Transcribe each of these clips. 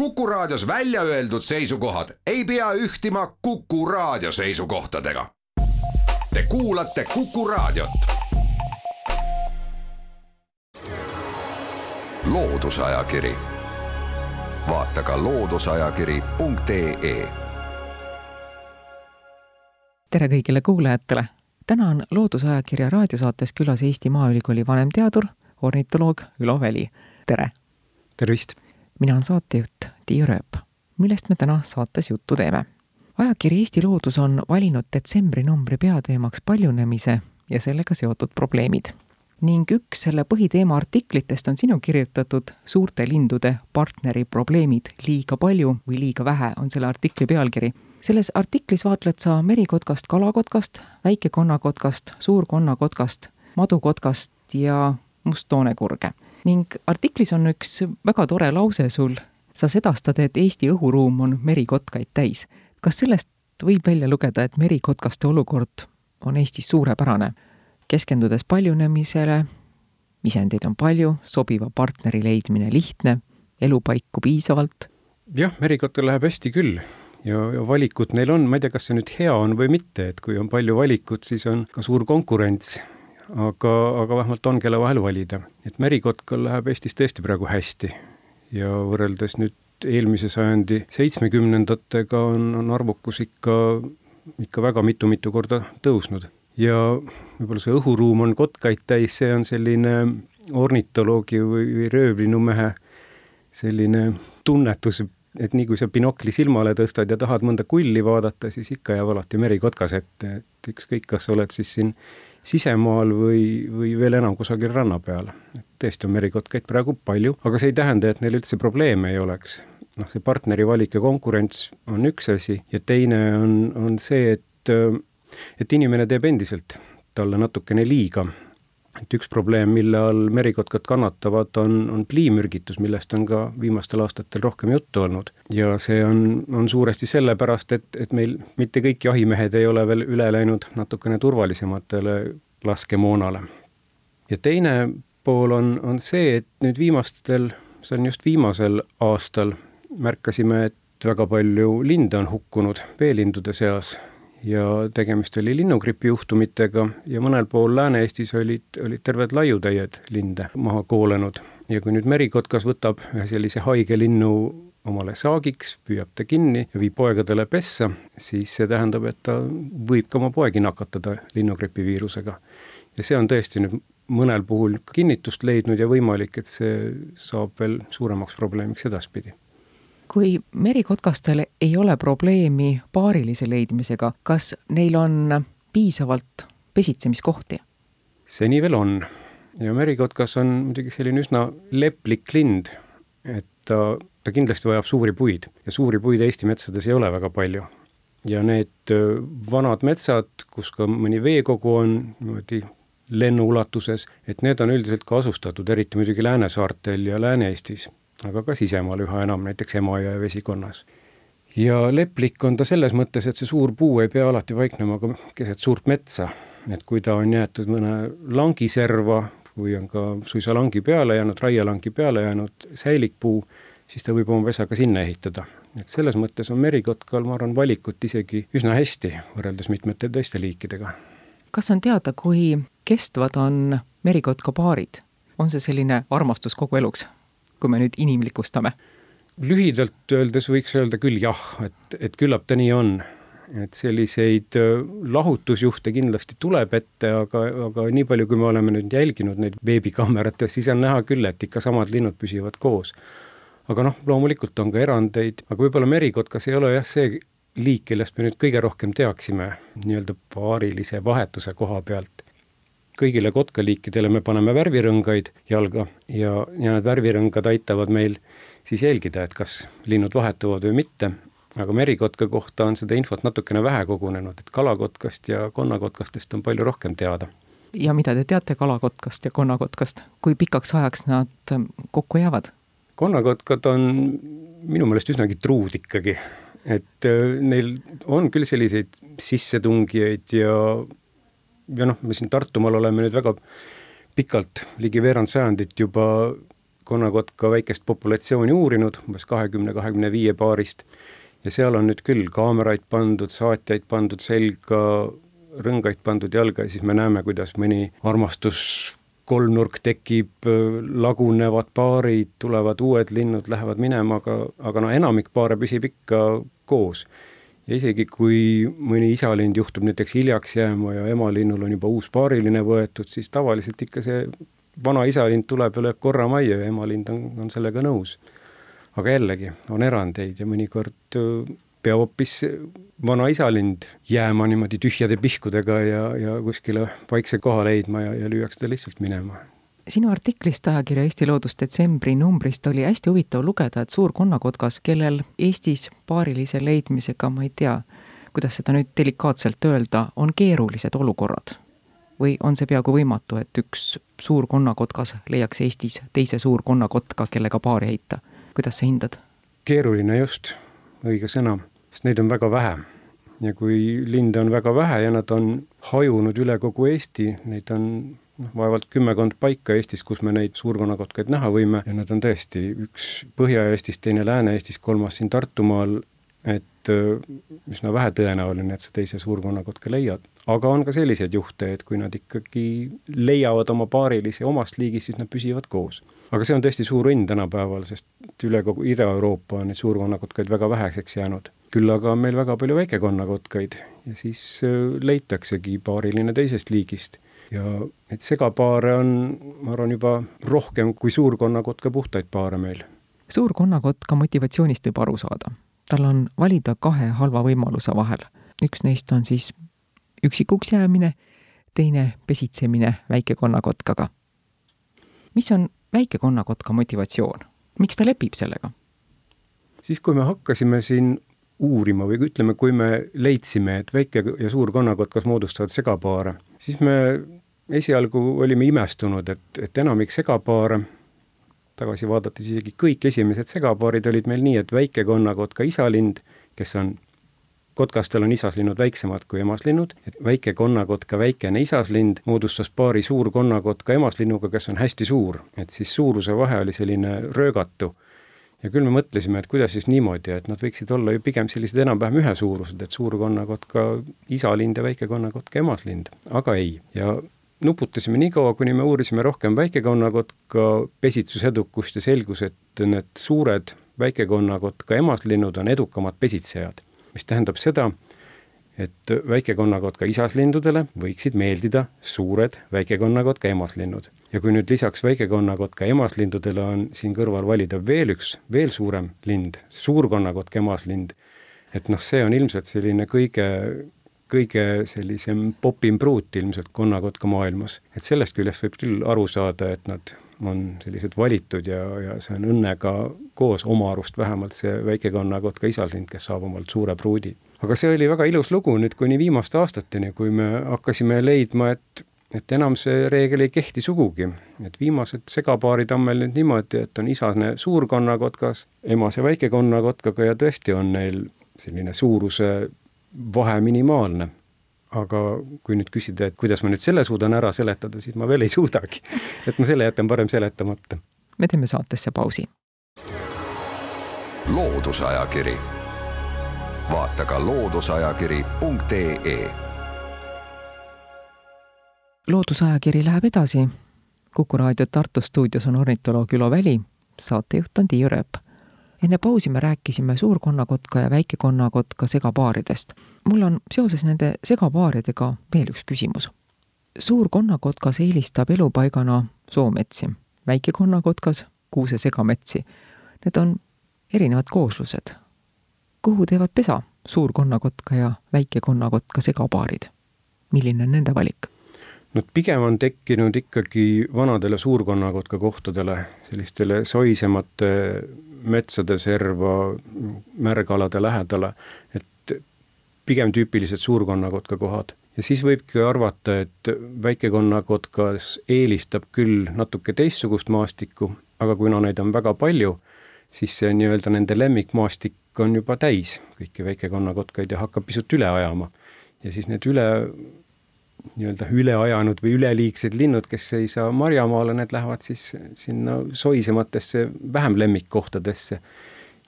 Kuku Raadios välja öeldud seisukohad ei pea ühtima Kuku Raadio seisukohtadega. Te kuulate Kuku Raadiot. loodusajakiri, vaata ka looduseajakiri.ee. tere kõigile kuulajatele. täna on Loodusajakirja raadiosaates külas Eesti Maaülikooli vanemteadur, ornitoloog Ülo Väli. tere! tervist! Mina olen saatejuht Tiia Rööp. millest me täna saates juttu teeme? ajakiri Eesti Loodus on valinud detsembri numbri peateemaks paljunemise ja sellega seotud probleemid. ning üks selle põhiteema artiklitest on sinu kirjutatud Suurte lindude partneri probleemid liiga palju või liiga vähe, on selle artikli pealkiri. selles artiklis vaatled sa merikotkast, kalakotkast, väikekonnakotkast, suurkonnakotkast, madukotkast ja musttoonekurge ning artiklis on üks väga tore lause sul. sa sedastad, et Eesti õhuruum on merikotkaid täis. kas sellest võib välja lugeda, et merikotkaste olukord on Eestis suurepärane? keskendudes paljunemisele, isendeid on palju, sobiva partneri leidmine lihtne, elupaiku piisavalt. jah, merikotkal läheb hästi küll ja, ja valikut neil on, ma ei tea, kas see nüüd hea on või mitte, et kui on palju valikut, siis on ka suur konkurents aga, aga vähemalt on, kelle vahel valida. et merikotkal läheb Eestis tõesti praegu hästi ja võrreldes nüüd eelmise sajandi seitsmekümnendatega on, on arvukus ikka, ikka väga mitu-mitu korda tõusnud. ja võib-olla see õhuruum on kotkaid täis, see on selline ornitoloogi või, või röövlinumehe selline tunnetus, et nii kui sa binokli silmale tõstad ja tahad mõnda kulli vaadata, siis ikka jääb alati merikotkas ette, et ükskõik, kas sa oled siis siin sisemaal või, või veel enam kusagil ranna peal. tõesti on merikotkaid praegu palju, aga see ei tähenda, et neil üldse probleeme ei oleks. noh, see partneri valik ja konkurents on üks asi ja teine on, on see, et, et inimene teeb endiselt talle natukene liiga et üks probleem, mille all merikotkad kannatavad, on, on pliimürgitus, millest on ka viimastel aastatel rohkem juttu olnud. ja see on, on suuresti sellepärast, et, et meil mitte kõik jahimehed ei ole veel üle läinud natukene turvalisematele laskemoonale. ja teine pool on, on see, et nüüd viimastel, see on just viimasel aastal, märkasime, et väga palju linde on hukkunud veelindude seas ja tegemist oli linnugripi juhtumitega ja mõnel pool Lääne-Eestis olid, olid terved laiutäied linde maha koolenud. ja kui nüüd merikotkas võtab ühe sellise haige linnu omale saagiks, püüab ta kinni ja viib poegadele pessa, siis see tähendab, et ta võib ka oma poegi nakatada linnugripi viirusega. ja see on tõesti nüüd mõnel puhul kinnitust leidnud ja võimalik, et see saab veel suuremaks probleemiks edaspidi kui merikotkastel ei ole probleemi paarilise leidmisega, kas neil on piisavalt pesitsemiskohti? seni veel on ja merikotkas on muidugi selline üsna leplik lind, et ta, ta kindlasti vajab suuri puid ja suuri puid Eesti metsades ei ole väga palju. ja need vanad metsad, kus ka mõni veekogu on niimoodi lennu ulatuses, et need on üldiselt ka asustatud, eriti muidugi Läänesaartel ja Lääne-Eestis aga ka sisemaal üha enam, näiteks Emajõe vesikonnas. ja leplik on ta selles mõttes, et see suur puu ei pea alati paiknema ka keset suurt metsa, et kui ta on jäetud mõne langiserva või on ka suisa langi peale jäänud, raielangi peale jäänud säilikpuu, siis ta võib oma pesa ka sinna ehitada. et selles mõttes on merikotkal, ma arvan, valikut isegi üsna hästi võrreldes mitmete teiste liikidega. kas on teada, kui kestvad on merikotka paarid? on see selline armastus kogu eluks? Kui me nüüd inimlikustame? lühidalt öeldes võiks öelda küll jah, et, et küllap ta nii on. et selliseid äh, lahutusjuhte kindlasti tuleb ette, aga, aga nii palju, kui me oleme nüüd jälginud neid veebikaamerates, siis on näha küll, et ikka samad linnud püsivad koos. aga noh, loomulikult on ka erandeid, aga võib-olla merikotkas ei ole jah see liik, kellest me nüüd kõige rohkem teaksime nii-öelda paarilise vahetuse koha pealt kõigile kotkaliikidele me paneme värvirõngaid jalga ja, ja need värvirõngad aitavad meil siis jälgida, et kas linnud vahetuvad või mitte. aga merikotka kohta on seda infot natukene vähe kogunenud, et kalakotkast ja konnakotkastest on palju rohkem teada. ja mida te teate kalakotkast ja konnakotkast, kui pikaks ajaks nad kokku jäävad? konnakotkad on minu meelest üsnagi truud ikkagi, et äh, neil on küll selliseid sissetungijaid ja ja noh, me siin Tartumaal oleme nüüd väga pikalt, ligi veerand sajandit juba konnakotka väikest populatsiooni uurinud, umbes kahekümne, kahekümne viie paarist, ja seal on nüüd küll kaameraid pandud, saatjaid pandud selga, rõngaid pandud jalga ja siis me näeme, kuidas mõni armastus kolmnurk tekib, lagunevad paarid, tulevad uued linnud, lähevad minema, aga, aga no enamik paare püsib ikka koos. Ja isegi, kui mõni isalind juhtub näiteks hiljaks jääma ja emalinnul on juba uus paariline võetud, siis tavaliselt ikka see vana isalind tuleb ja lööb korra majja ja emalind on, on sellega nõus. aga jällegi, on erandeid ja mõnikord peab hoopis vana isalind jääma niimoodi tühjade pihkudega ja, ja kuskile vaikse koha leidma ja, ja lüüakse ta lihtsalt minema. Sinu artiklist ajakirja Eesti Loodus detsembri numbrist oli hästi huvitav lugeda, et suur konnakotkas, kellel Eestis paarilise leidmisega, ma ei tea, kuidas seda nüüd delikaatselt öelda, on keerulised olukorrad või on see peaaegu võimatu, et üks suur konnakotkas leiaks Eestis teise suurkonnakotka, kellega paari heita? kuidas sa hindad? keeruline just, õige sõna sest neid on väga vähe. ja kui linde on väga vähe ja nad on hajunud üle kogu Eesti, neid on noh, vaevalt kümmekond paika Eestis, kus me neid suurkonnakotkaid näha võime ja nad on tõesti üks Põhja-Eestis, teine Lääne-Eestis, kolmas siin Tartumaal, et äh, üsna vähetõenäoline, et sa teise suurkonnakotka leiad. aga on ka selliseid juhte, et kui nad ikkagi leiavad oma paarilisi omast liigist, siis nad püsivad koos. aga see on tõesti suur õnn tänapäeval, sest üle kogu Ida-Euroopa on neid suurkonnakotkaid väga väheseks jäänud küll aga on meil väga palju väikekonnakotkaid ja siis äh, leitaksegi paariline teisest liigist. Ja neid segapaare on, ma arvan, juba rohkem kui suurkonnakotka puhtaid paare meil. suurkonnakotka motivatsioonist võib aru saada. tal on valida kahe halva võimaluse vahel. üks neist on siis üksikuks jäämine, teine pesitsemine väikekonnakotkaga. mis on väikekonnakotka motivatsioon, miks ta lepib sellega? siis, kui me hakkasime siin uurima või ütleme, kui me leidsime, et väike ja suur kannakotkas moodustavad segapaare, siis me esialgu olime imestunud, et, et enamik segapaare, tagasi vaadates isegi kõik esimesed segapaarid olid meil nii, et väike konnakotka isalind, kes on, kotkastel on isaslinnud väiksemad kui emaslinnud, et väike konnakotka väikene isaslind moodustas paari suur konnakotka emaslinnuga, kes on hästi suur, et siis suuruse vahe oli selline röögatu ja küll me mõtlesime, et kuidas siis niimoodi, et nad võiksid olla ju pigem sellised enam-vähem ühesuurused, et suur konnakotka isalind ja väike konnakotka emaslind, aga ei. ja nuputasime nii kaua, kuni me uurisime rohkem väikekonnakotka pesitsusedukust ja selgus, et need suured väikekonnakotka emaslinnud on edukamad pesitsejad. mis tähendab seda, et väikekonnakotka isaslindudele võiksid meeldida suured väikekonnakotka emaslinnud. ja kui nüüd lisaks väikekonnakotka emaslindudele on siin kõrval valida veel üks, veel suurem lind, suurkonnakotka emaslind, et noh, see on ilmselt selline kõige, kõige sellisem popim pruut ilmselt konnakotka maailmas. et sellest küljest võib küll aru saada, et nad on sellised valitud ja, ja see on õnnega koos oma arust vähemalt see väikekonnakotka isaslind, kes saab omalt suure pruudi aga see oli väga ilus lugu nüüd kuni viimaste aastateni, kui me hakkasime leidma, et et enam see reegel ei kehti sugugi, et viimased segapaarid on meil nüüd niimoodi, et on isane suurkonnakotkas, emase väikekonnakotkaga ja tõesti on neil selline suuruse vahe minimaalne. aga kui nüüd küsida, et kuidas ma nüüd selle suudan ära seletada, siis ma veel ei suudagi. et ma selle jätan parem seletamata. me teeme saatesse pausi. loodusajakiri vaata ka looduseajakiri.ee. loodusajakiri läheb edasi. kuku raadio Tartu stuudios on ornitoloog Ülo Väli, saatejuht on Tiiu Rööp. enne pausi me rääkisime suurkonnakotka ja väikekonnakotka segapaaridest. mul on seoses nende segapaaridega veel üks küsimus. suurkonnakotkas eelistab elupaigana soometsi, väikekonnakotkas kuuse segametsi. Need on erinevad kooslused kuhu teevad pesa suurkonnakotka ja väikekonnakotka segapaarid? milline on nende valik? no pigem on tekkinud ikkagi vanadele suurkonnakotka kohtadele, sellistele soisemate metsade serva, märgalade lähedale, et pigem tüüpilised suurkonnakotka kohad. ja siis võibki arvata, et väikekonnakotkas eelistab küll natuke teistsugust maastikku, aga kuna neid on väga palju, siis see nii-öelda nende lemmikmaastik on juba täis kõiki väikekonnakotkaid ja hakkab pisut üle ajama. ja siis need üle nii-öelda üle ajanud või üleliigsed linnud, kes ei saa marjamaale, need lähevad siis sinna soisematesse, vähem lemmikkohtadesse.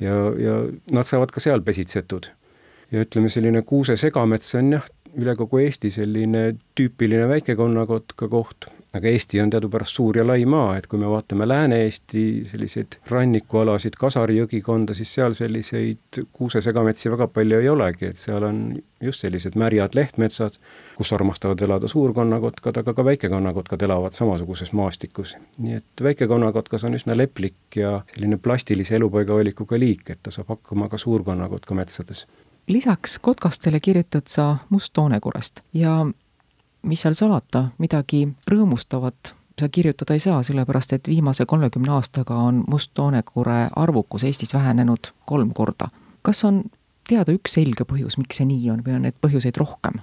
ja, ja nad saavad ka seal pesitsetud. ja ütleme, selline kuuse segamets on jah, üle kogu Eesti selline tüüpiline väikekonnakotka koht aga Eesti on teadupärast suur ja lai maa, et kui me vaatame Lääne-Eesti selliseid rannikualasid, Kasari jõgikonda, siis seal selliseid kuusesegametsi väga palju ei olegi, et seal on just sellised märjad lehtmetsad, kus armastavad elada suurkonnakotkad, aga ka väikekonnakotkad elavad samasuguses maastikus. nii et väikekonnakotkas on üsna leplik ja selline plastilise elupaigavalikuga liik, et ta saab hakkama ka suurkonnakotka metsades lisaks kotkastele kirjutad sa Must-Toonekurest ja mis seal salata, midagi rõõmustavat sa kirjutada ei saa, sellepärast et viimase kolmekümne aastaga on musttoonekure arvukus Eestis vähenenud kolm korda. kas on teada üks selge põhjus, miks see nii on või on neid põhjuseid rohkem?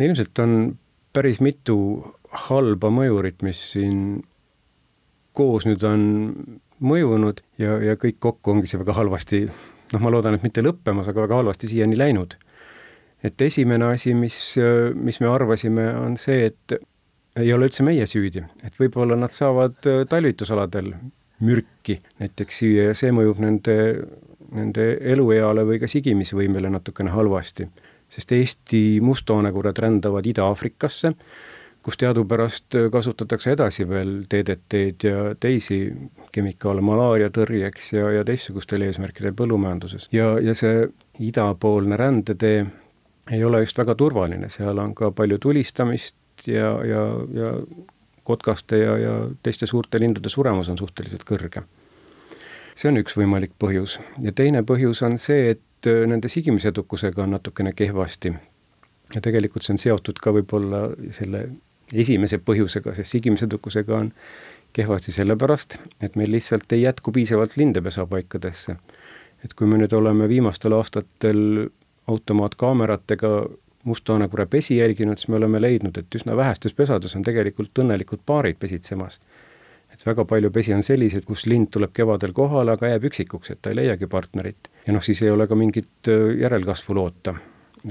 ilmselt on päris mitu halba mõjurit, mis siin koos nüüd on mõjunud ja, ja kõik kokku ongi see väga halvasti, noh, ma loodan, et mitte lõppemas, aga väga halvasti siiani läinud et esimene asi, mis, mis me arvasime, on see, et ei ole üldse meie süüdi, et võib-olla nad saavad äh, talvitusaladel mürki näiteks süüa ja see mõjub nende, nende elueale või ka sigimisvõimele natukene halvasti. sest Eesti musttoonekurad rändavad Ida-Aafrikasse, kus teadupärast kasutatakse edasi veel DDT-d ja teisi kemikaale malaaria tõrjeks ja, ja teistsugustel eesmärkidel põllumajanduses. ja, ja see idapoolne rändetee ei ole just väga turvaline, seal on ka palju tulistamist ja, ja, ja kotkaste ja, ja teiste suurte lindude suremus on suhteliselt kõrge. see on üks võimalik põhjus ja teine põhjus on see, et äh, nende sigimisedukusega on natukene kehvasti. ja tegelikult see on seotud ka võib-olla selle esimese põhjusega, sest sigimisedukusega on kehvasti sellepärast, et meil lihtsalt ei jätku piisavalt linde pesapaikadesse. et kui me nüüd oleme viimastel aastatel automaatkaameratega musttoonekure pesi jälginud, siis me oleme leidnud, et üsna vähestes pesades on tegelikult õnnelikud paarid pesitsemas. et väga palju pesi on selliseid, kus lind tuleb kevadel kohale, aga jääb üksikuks, et ta ei leiagi partnerit. ja noh, siis ei ole ka mingit äh, järelkasvu loota.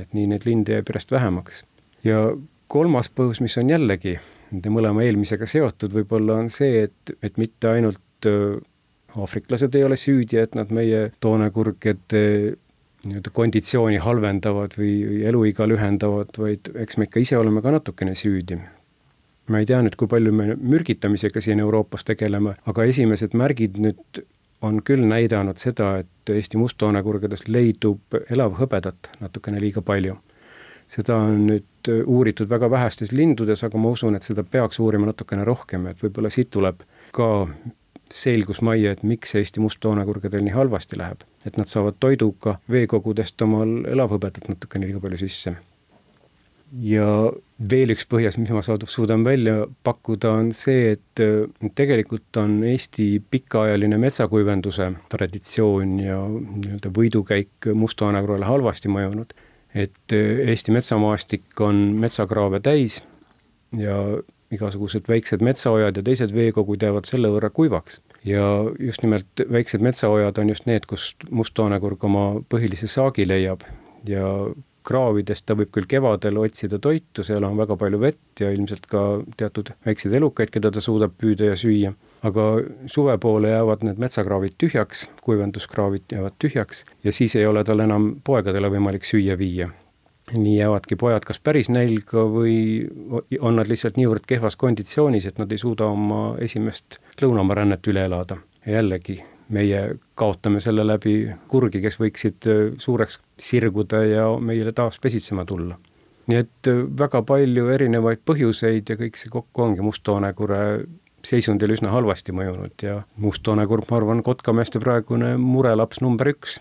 et nii neid linde jääb järjest vähemaks. ja kolmas põhjus, mis on jällegi nende mõlema eelmisega seotud, võib-olla on see, et, et mitte ainult äh, aafriklased ei ole süüdi, et nad meie toonekurgede nii-öelda konditsiooni halvendavad või, eluiga lühendavad, vaid eks me ikka ise oleme ka natukene süüdi. ma ei tea nüüd, kui palju me mürgitamisega siin Euroopas tegeleme, aga esimesed märgid nüüd on küll näidanud seda, et Eesti musttoonekurgedest leidub elavhõbedat natukene liiga palju. seda on nüüd uuritud väga vähestes lindudes, aga ma usun, et seda peaks uurima natukene rohkem, et võib-olla siit tuleb ka selgus majja, et miks Eesti musttoonekurgedel nii halvasti läheb. et nad saavad toiduga veekogudest omal elavhõbedat natukene liiga palju sisse. ja veel üks põhjus, mis ma suudan välja pakkuda, on see, et tegelikult on Eesti pikaajaline metsakuivenduse traditsioon ja nii-öelda võidukäik musttoonekurgele halvasti mõjunud. et Eesti metsamaastik on metsakraave täis ja igasugused väiksed metsaojad ja teised veekogud jäävad selle võrra kuivaks. ja just nimelt väiksed metsaojad on just need, kus musttoonekurg oma põhilise saagi leiab ja kraavidest ta võib küll kevadel otsida toitu, seal on väga palju vett ja ilmselt ka teatud väikseid elukaid, keda ta suudab püüda ja süüa. aga suve poole jäävad need metsakraavid tühjaks, kuivenduskraavid jäävad tühjaks ja siis ei ole tal enam poegadele võimalik süüa viia nii jäävadki pojad kas päris nälga või on nad lihtsalt niivõrd kehvas konditsioonis, et nad ei suuda oma esimest lõunamarännet üle elada. jällegi, meie kaotame selle läbi kurgi, kes võiksid äh, suureks sirguda ja meile taas pesitsema tulla. nii et äh, väga palju erinevaid põhjuseid ja kõik see kokku ongi musttoonekure seisundile üsna halvasti mõjunud ja musttoonekurg, ma arvan, kotkameeste praegune murelaps number üks,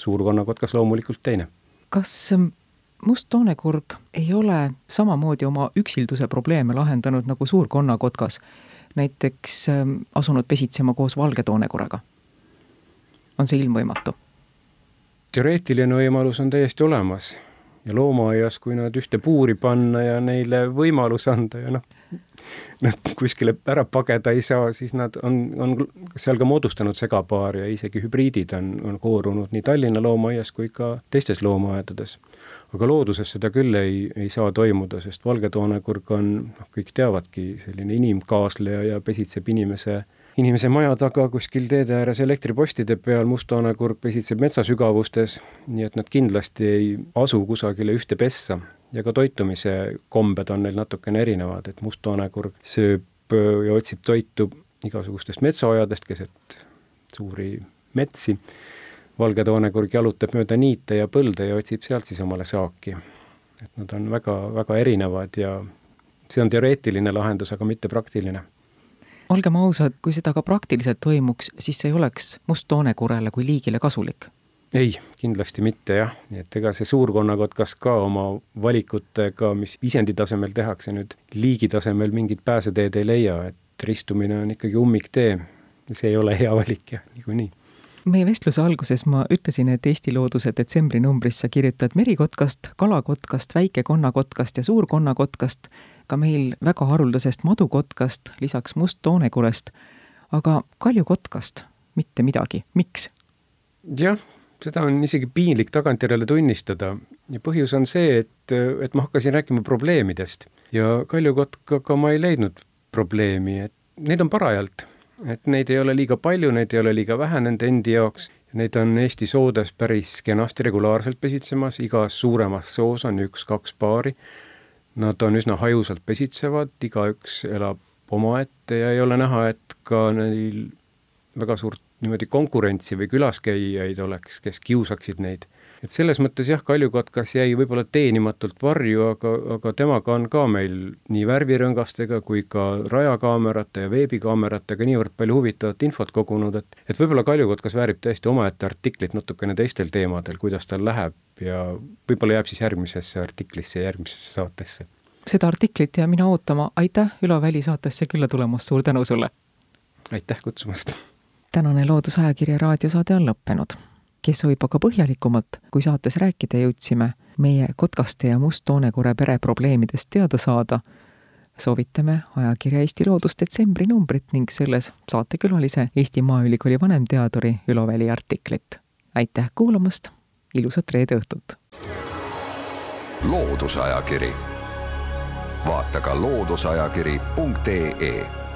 suurkonnakotkas loomulikult teine. kas ähm, musttoonekurg ei ole samamoodi oma üksilduse probleeme lahendanud nagu suurkonnakotkas, näiteks ähm, asunud pesitsema koos valge toonekurega? on see ilmvõimatu? teoreetiline võimalus on täiesti olemas ja loomaaias, kui nad ühte puuri panna ja neile võimalus anda ja noh, nad kuskile ära pageda ei saa, siis nad on, on seal ka moodustanud segapaar ja isegi hübriidid on, on koorunud nii Tallinna loomaaias kui ka teistes loomaaedades. aga looduses seda küll ei, ei saa toimuda, sest valge toonekurg on, noh, kõik teavadki, selline inimkaasleja ja pesitseb inimese inimese maja taga kuskil teede ääres elektripostide peal, musttoonekurg pesitseb metsasügavustes, nii et nad kindlasti ei asu kusagile ühte pessa ja ka toitumise kombed on neil natukene erinevad, et musttoonekurg sööb äh, ja otsib toitu igasugustest metsaojadest keset suuri metsi, valge toonekurg jalutab mööda niite ja põlde ja otsib sealt siis omale saaki. et nad on väga, väga erinevad ja see on teoreetiline lahendus, aga mitte praktiline. Olgem ausad, kui seda ka praktiliselt toimuks, siis see ei oleks musttoonekurele kui liigile kasulik ei, kindlasti mitte jah, nii et ega see suurkonnakotkas ka oma valikutega, mis isendi tasemel tehakse nüüd, liigi tasemel mingit pääseteed ei leia, et ristumine on ikkagi ummiktee. see ei ole hea valik jah, niikuinii. Meie vestluse alguses ma ütlesin, et Eesti Looduse detsembrinumbris sa kirjutad merikotkast, kalakotkast, väikekonnakotkast ja suurkonnakotkast, ka meil väga haruldasest madukotkast, lisaks musttoonekurest, aga kaljukotkast mitte midagi, miks? jah, seda on isegi piinlik tagantjärele tunnistada. Ja põhjus on see, et, et ma hakkasin rääkima probleemidest. Ja kaljukotkaga ma ei leidnud probleemi, et neid on parajalt, et neid ei ole liiga palju, neid ei ole liiga vähe nende endi jaoks. Neid on Eesti soodes päris kenasti regulaarselt pesitsemas, igas suuremas soos on üks-kaks paari. Nad on üsna hajusalt pesitsevad, igaüks elab omaette ja ei ole näha, et ka neil väga suurt niimoodi konkurentsi või külaskäijaid oleks, kes kiusaksid neid. et selles mõttes jah, kaljukotkas jäi võib-olla teenimatult varju, aga, aga temaga on ka meil nii värvirõngastega kui ka rajakaamerate ja veebikaameratega niivõrd palju huvitavat infot kogunud, et et võib-olla kaljukotkas väärib täiesti omaette artiklit natukene teistel teemadel, kuidas tal läheb ja võib-olla jääb siis järgmisesse artiklisse, järgmisesse saatesse. seda artiklit jään mina ootama, aitäh Ülo Väli saatesse külla tulemast, suur tänu sulle! aitäh kutsumast! Tänane Loodusajakirja raadiosaade on lõppenud. kes soovib aga põhjalikumalt, kui saates rääkida jõudsime, meie kotkaste ja musttoonekure pere probleemidest teada saada, soovitame ajakirja Eesti Loodus detsembri numbrit ning selles saatekülalise Eesti Maaülikooli vanemteaduri Ülo Väli artiklit. aitäh kuulamast, ilusat reede õhtut! loodusajakiri, vaata ka looduseajakiri.ee